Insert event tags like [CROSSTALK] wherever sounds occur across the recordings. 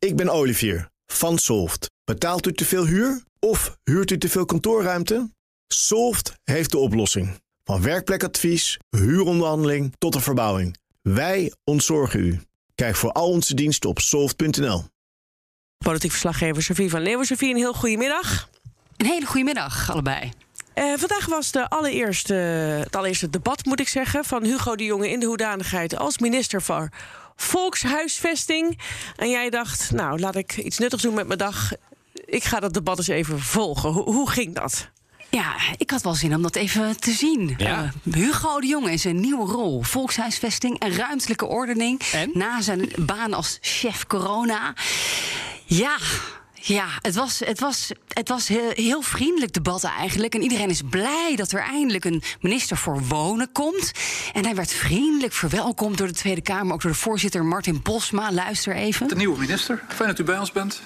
Ik ben Olivier van Solft. Betaalt u te veel huur of huurt u te veel kantoorruimte? Solft heeft de oplossing. Van werkplekadvies, huuronderhandeling tot de verbouwing. Wij ontzorgen u. Kijk voor al onze diensten op soft.nl. Politiek verslaggever Sofie van Leeuwen. Sofie, een heel goede middag. Een hele goede middag, allebei. Uh, vandaag was de allereerste, het allereerste debat, moet ik zeggen, van Hugo de Jonge in de hoedanigheid als minister voor Volkshuisvesting. En jij dacht, nou, laat ik iets nuttigs doen met mijn dag. Ik ga dat debat eens even volgen. Hoe, hoe ging dat? Ja, ik had wel zin om dat even te zien. Ja. Uh, Hugo de Jonge in zijn nieuwe rol. Volkshuisvesting en ruimtelijke ordening. En? Na zijn baan als chef corona. Ja, ja, het was, het was, het was heel, heel vriendelijk debat eigenlijk. En iedereen is blij dat er eindelijk een minister voor wonen komt. En hij werd vriendelijk verwelkomd door de Tweede Kamer, ook door de voorzitter Martin Bosma. Luister even. De nieuwe minister. Fijn dat u bij ons bent.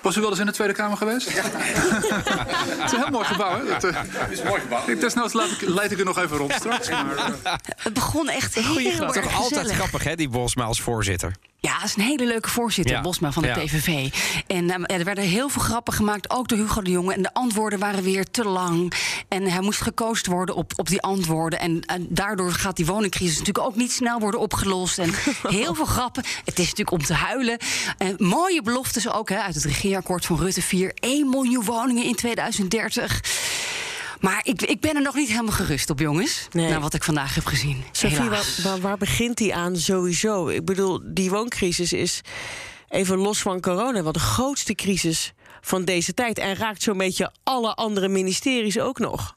Was u wel eens in de Tweede Kamer geweest? Ja. [LAUGHS] het is een heel mooi gebouw, hè? Het, uh, het is een mooi gebouw. Ik, desnoods leid ik, leid ik er nog even rond straks. Maar, uh... Het begon echt heel erg Toch gezellig. altijd grappig, hè, die Bosma als voorzitter. Ja, dat is een hele leuke voorzitter, Ja. Bosma van de Ja. PVV. En ja, er werden heel veel grappen gemaakt, ook door Hugo de Jonge. En de antwoorden waren weer te lang. En hij moest gekozen worden op, op die antwoorden. En, en daardoor gaat die woningcrisis natuurlijk ook niet snel worden opgelost. En [LAUGHS] heel veel grappen. Het is natuurlijk om te huilen. En mooie beloftes ook hè, uit het regeerakkoord van Rutte 4. 1 miljoen woningen in 2030. Maar ik, ik ben er nog niet helemaal gerust op, jongens. Nee. Na wat ik vandaag heb gezien. Sophie, waar, waar, waar begint die aan sowieso? Ik bedoel, die wooncrisis is even los van corona wel de grootste crisis van deze tijd. En raakt zo'n beetje alle andere ministeries ook nog.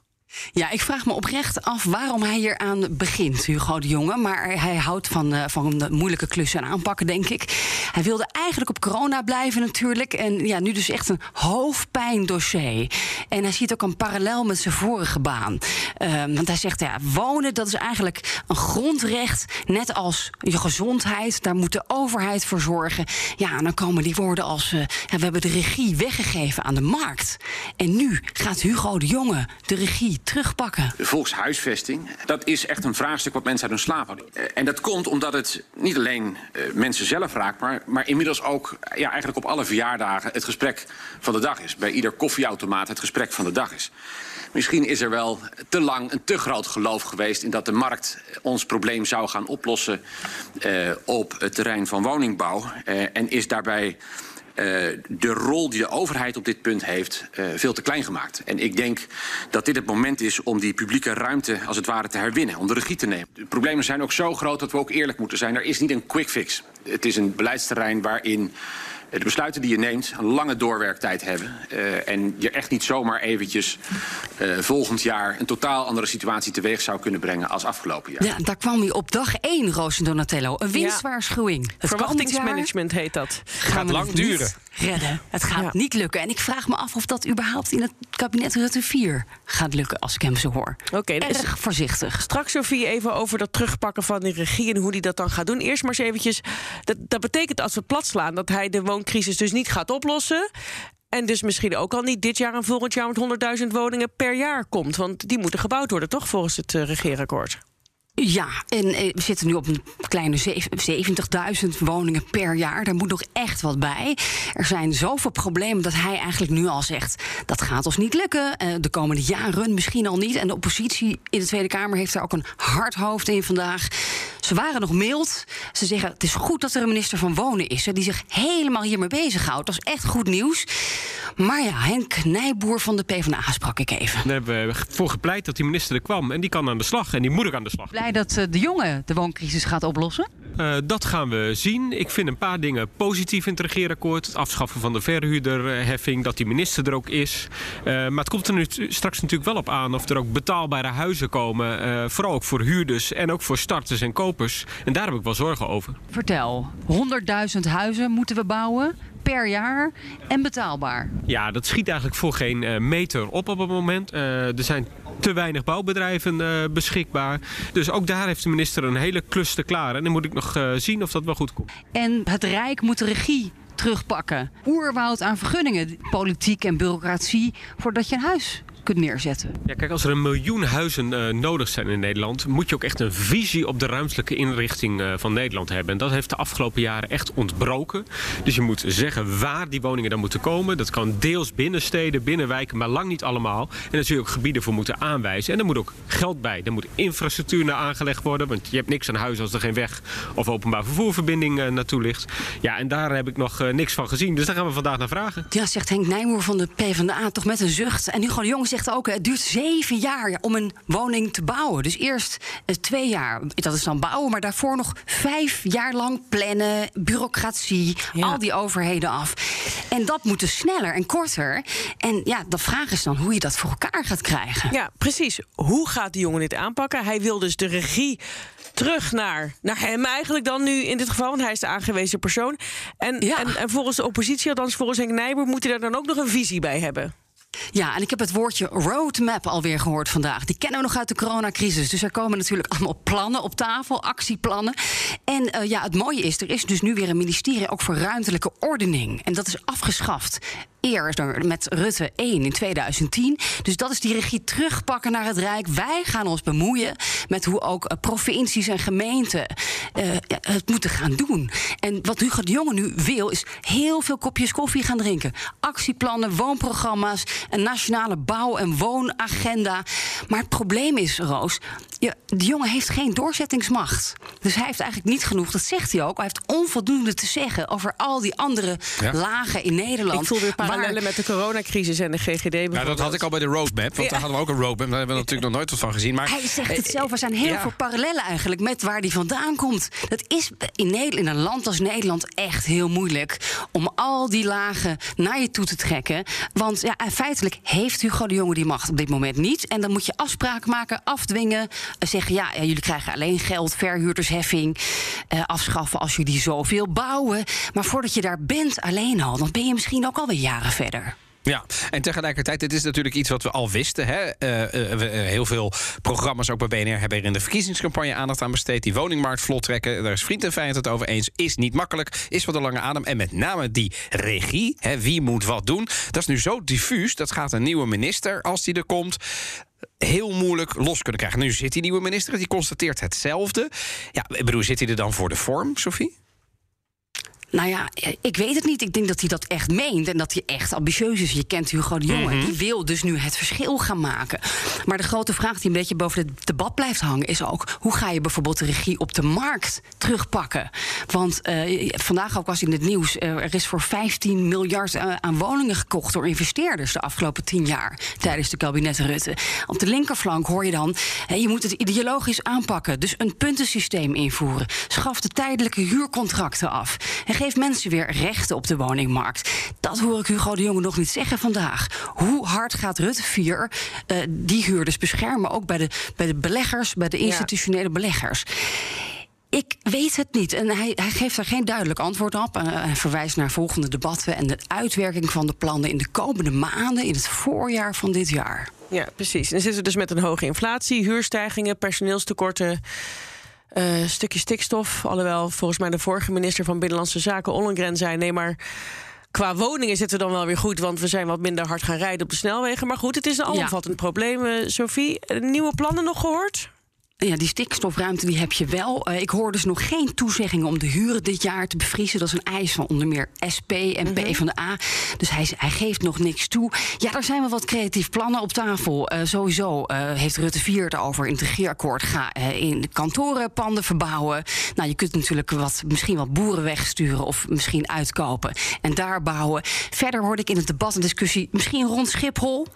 Ja, ik vraag me oprecht af waarom hij hier aan begint, Hugo de Jonge. Maar hij houdt van, eh, van de moeilijke klussen aanpakken, denk ik. Hij wilde eigenlijk op corona blijven natuurlijk. En ja, nu dus echt een hoofdpijndossier. En hij ziet ook een parallel met zijn vorige baan. Ehm, want hij zegt, ja, wonen dat is eigenlijk een grondrecht. Net als je gezondheid, daar moet de overheid voor zorgen. Ja, en dan komen die woorden als... eh, we hebben de regie weggegeven aan de markt. En nu gaat Hugo de Jonge de regie terugpakken. De volkshuisvesting, dat is echt een vraagstuk wat mensen uit hun slaap hadden. Eh, En dat komt omdat het niet alleen eh, mensen zelf raakt, maar, maar inmiddels ook eh, ja, eigenlijk op alle verjaardagen het gesprek van de dag is. Bij ieder koffieautomaat het gesprek van de dag is. Misschien is er wel te lang een te groot geloof geweest in dat de markt ons probleem zou gaan oplossen op het terrein van woningbouw. En is daarbij de rol die de overheid op dit punt heeft eh, veel te klein gemaakt. En ik denk dat dit het moment is om die publieke ruimte als het ware te herwinnen, om de regie te nemen. De problemen zijn ook zo groot dat we ook eerlijk moeten zijn. Er is niet een quick fix. Het is een beleidsterrein waarin eh, de besluiten die je neemt een lange doorwerktijd hebben. eh, en je echt niet zomaar eventjes eh, volgend jaar een totaal andere situatie teweeg zou kunnen brengen als afgelopen jaar. Ja, daar kwam hij op dag 1, Roos en Donatello. Een winstwaarschuwing. Het jaar Verwachtingsmanagement heet dat. gaan we lang het duren. niet redden. Het gaat Ja. niet lukken. En ik vraag me af of dat überhaupt in het kabinet Rutte 4 gaat lukken, als ik hem zo hoor. Oké, is- Erg voorzichtig. Straks, Sophie, even over dat terugpakken van de regie en hoe die dat dan gaat doen. Eerst maar eens eventjes. Dat, dat betekent als we plat slaan dat hij de wooncrisis dus niet gaat oplossen. En dus misschien ook al niet dit jaar en volgend jaar met 100.000 woningen per jaar komt. Want die moeten gebouwd worden, toch, volgens het eh, regeerakkoord? Ja, en eh, we zitten nu op een kleine zeven- 70.000 woningen per jaar. Daar moet nog echt wat bij. Er zijn zoveel problemen dat hij eigenlijk nu al zegt... dat gaat ons niet lukken, eh, de komende jaren misschien al niet. En de oppositie in de Tweede Kamer heeft daar ook een hard hoofd in vandaag. Ze waren nog mild. Ze zeggen, het is goed dat er een minister van Wonen is... hè, die zich helemaal hiermee bezighoudt. Dat is echt goed nieuws. Maar ja, Henk Nijboer van de PvdA sprak ik even. Daar hebben we voor gepleit dat die minister er kwam. En die kan aan de slag. En die moet ook aan de slag. Blij dat eh, de jongen de wooncrisis gaat oplossen. Eh, dat gaan we zien. Ik vind een paar dingen positief in het regeerakkoord. Het afschaffen van de verhuurderheffing. Dat die minister er ook is. Eh, maar het komt er nu straks natuurlijk wel op aan of er ook betaalbare huizen komen. eh, vooral ook voor huurders en ook voor starters en kopers. En daar heb ik wel zorgen over. Vertel, 100.000 huizen moeten we bouwen per jaar en betaalbaar. Ja, dat schiet eigenlijk voor geen meter op op het moment. Er zijn te weinig bouwbedrijven eh, beschikbaar. Dus ook daar heeft de minister een hele klus te klaren. En dan moet ik nog eh, zien of dat wel goed komt. En het Rijk moet de regie terugpakken. Oerwoud aan vergunningen, politiek en bureaucratie... voordat je een huis kunt neerzetten. Ja, kijk, als er een miljoen huizen eh, nodig zijn in Nederland, moet je ook echt een visie op de ruimtelijke inrichting eh, van Nederland hebben. En dat heeft de afgelopen jaren echt ontbroken. Dus je moet zeggen waar die woningen dan moeten komen. Dat kan deels binnen steden, binnen wijken, maar lang niet allemaal. En daar zul je ook gebieden voor moeten aanwijzen. En er moet ook geld bij. Er moet infrastructuur naar aangelegd worden, want je hebt niks aan huis als er geen weg of openbaar vervoerverbinding eh, naartoe ligt. Ja, en daar heb ik nog niks van gezien. Dus daar gaan we vandaag naar vragen. Ja, zegt Henk Nijmoer van de PvdA toch met een zucht. En Hugo de Jong zegt ook, het duurt zeven jaar om een woning te bouwen. Dus eerst eh, twee jaar, dat is dan bouwen... maar daarvoor nog vijf jaar lang plannen, bureaucratie... Ja. al die overheden af. En dat moet dus sneller en korter. En ja, de vraag is dan hoe je dat voor elkaar gaat krijgen. Ja, precies. Hoe gaat die jongen dit aanpakken? Hij wil dus de regie terug naar, naar hem eigenlijk dan nu in dit geval, want hij is de aangewezen persoon. En, Ja. en, en volgens de oppositie, althans volgens Henk Nijboer, moet hij daar dan ook nog een visie bij hebben. Ja, en ik heb het woordje roadmap alweer gehoord vandaag. Die kennen we nog uit de coronacrisis. Dus er komen natuurlijk [LAUGHS] allemaal plannen op tafel, actieplannen. En eh, ja, het mooie is, er is dus nu weer een ministerie ook voor ruimtelijke ordening. En dat is afgeschaft. Eerder met Rutte 1 in 2010. Dus dat is die regie terugpakken naar het Rijk. Wij gaan ons bemoeien met hoe ook eh, provincies en gemeenten eh, het moeten gaan doen. En wat Hugo de Jonge nu wil, is heel veel kopjes koffie gaan drinken. Actieplannen, woonprogramma's, een nationale bouw- en woonagenda. Maar het probleem is, Roos, ja, de jongen heeft geen doorzettingsmacht. Dus hij heeft eigenlijk niet genoeg, dat zegt hij ook. Hij heeft onvoldoende te zeggen over al die andere Ja. lagen in Nederland. Ik voel weer parallellen met de coronacrisis en de GGD. Nou, dat had ik al bij de roadmap. Want Ja. daar hadden we ook een roadmap. Daar hebben we natuurlijk nog nooit wat van gezien. Maar Hij zegt het eh, zelf, er zijn heel ja. veel parallellen eigenlijk met waar hij vandaan komt. Dat is in, Nederland, in een land als Nederland echt heel moeilijk om al die lagen naar je toe te trekken. Want ja, en feitelijk heeft Hugo de Jonge die macht op dit moment niet. En dan moet je afspraken maken, afdwingen. eh, Zeggen ja, ja, jullie krijgen alleen geld, verhuurdersheffing. eh, afschaffen als jullie zoveel bouwen. Maar voordat je daar bent alleen al, dan ben je misschien ook alweer jaren verder. Ja, en tegelijkertijd, dit is natuurlijk iets wat we al wisten. Hè? Eh, heel veel programma's, ook bij BNR, hebben er in de verkiezingscampagne aandacht aan besteed. Die woningmarkt vlot trekken, daar is vriend en vijand het over eens. Is niet makkelijk, is wat een lange adem. En met name die regie, hè, wie moet wat doen, dat is nu zo diffuus. Dat gaat een nieuwe minister, als die er komt heel moeilijk los kunnen krijgen. Nu zit die nieuwe minister, die constateert hetzelfde. Ja, ik bedoel, zit hij er dan voor de vorm, Sophie? Nou ja, ik weet het niet. Ik denk dat hij dat echt meent en dat hij echt ambitieus is. Je kent Hugo de Jonge. Mhm. Die wil dus nu het verschil gaan maken. Maar de grote vraag die een beetje boven het debat blijft hangen... is ook, hoe ga je bijvoorbeeld de regie op de markt terugpakken? Want eh, vandaag ook was in het nieuws... eh, er is voor 15 miljard eh, aan woningen gekocht door investeerders... de afgelopen 10 jaar tijdens de kabinet Rutte. Op de linkerflank hoor je dan... je moet het ideologisch aanpakken. Dus een puntensysteem invoeren. Schaf de tijdelijke huurcontracten af. En geef mensen weer rechten op de woningmarkt. Dat hoor ik Hugo de Jonge nog niet zeggen vandaag. Hoe hard gaat Rutte 4 eh, die huurders beschermen? Ook bij de, bij de beleggers, bij de institutionele beleggers. Ik weet het niet. En hij, hij geeft daar geen duidelijk antwoord op. En hij verwijst naar volgende debatten en de uitwerking van de plannen in de komende maanden, in het voorjaar van dit jaar. Ja, precies. En dan zitten we dus met een hoge inflatie, huurstijgingen, personeelstekorten. Eh stukje stikstof. Alhoewel volgens mij de vorige minister van Binnenlandse Zaken, Ollengren, zei: nee, maar qua woningen zitten we dan wel weer goed, want we zijn wat minder hard gaan rijden op de snelwegen. Maar goed, het is een alomvattend probleem. Eh, Sophie, eh, nieuwe plannen nog gehoord? Ja, die stikstofruimte die heb je wel. Eh, ik hoor dus nog geen toezeggingen om de huren dit jaar te bevriezen. Dat is een eis van onder meer SP en PvdA. Dus hij, hij geeft nog niks toe. Ja, er zijn wel wat creatief plannen op tafel. Eh, sowieso eh, heeft Rutte 4 het over in het regeerakkoord. Ga in de kantorenpanden verbouwen. Nou, je kunt natuurlijk wat, misschien wat boeren wegsturen of misschien uitkopen en daar bouwen. Verder hoorde ik in het debat een discussie, misschien rond Schiphol,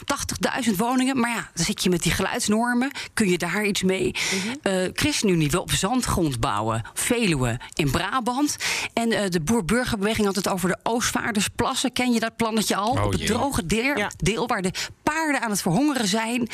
80.000 woningen. Maar ja, dan zit je met die geluidsnormen. Kun je daar iets mee? Eh ChristenUnie wil op zandgrond bouwen. Veluwe in Brabant. En eh, de boer-burgerbeweging had het over de Oostvaardersplassen. Ken je dat plannetje al? Oh, op het droge deel, Ja. deel waar de paarden aan het verhongeren zijn.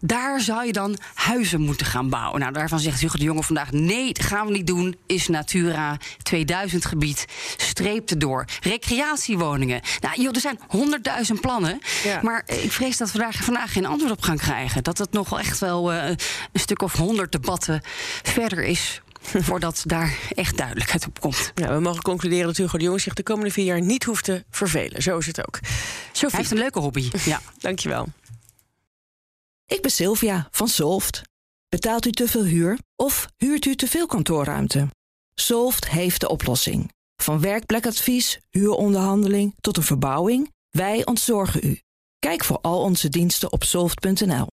Daar zou je dan huizen moeten gaan bouwen. Nou, daarvan zegt Hugo de Jonge vandaag... nee, dat gaan we niet doen. Is Natura 2000 gebied. Streep erdoor. Recreatiewoningen. Nou, joh, er zijn honderdduizend plannen. Ja. Maar ik vrees dat we daar vandaag geen antwoord op gaan krijgen. Dat het nog wel echt wel eh, een stuk of honderd debatten verder is... [LAUGHS] voordat daar echt duidelijkheid op komt. Ja, we mogen concluderen dat Hugo de Jonge zich de komende vier jaar niet hoeft te vervelen. Zo is het ook. Hij Sophie, heeft een leuke hobby. [LAUGHS] Ja. dankjewel. Ik ben Sylvia van Solft. Betaalt u te veel huur of huurt u te veel kantoorruimte? Solft heeft de oplossing. Van werkplekadvies, huuronderhandeling tot een verbouwing, wij ontzorgen u. Kijk voor al onze diensten op soft.nl.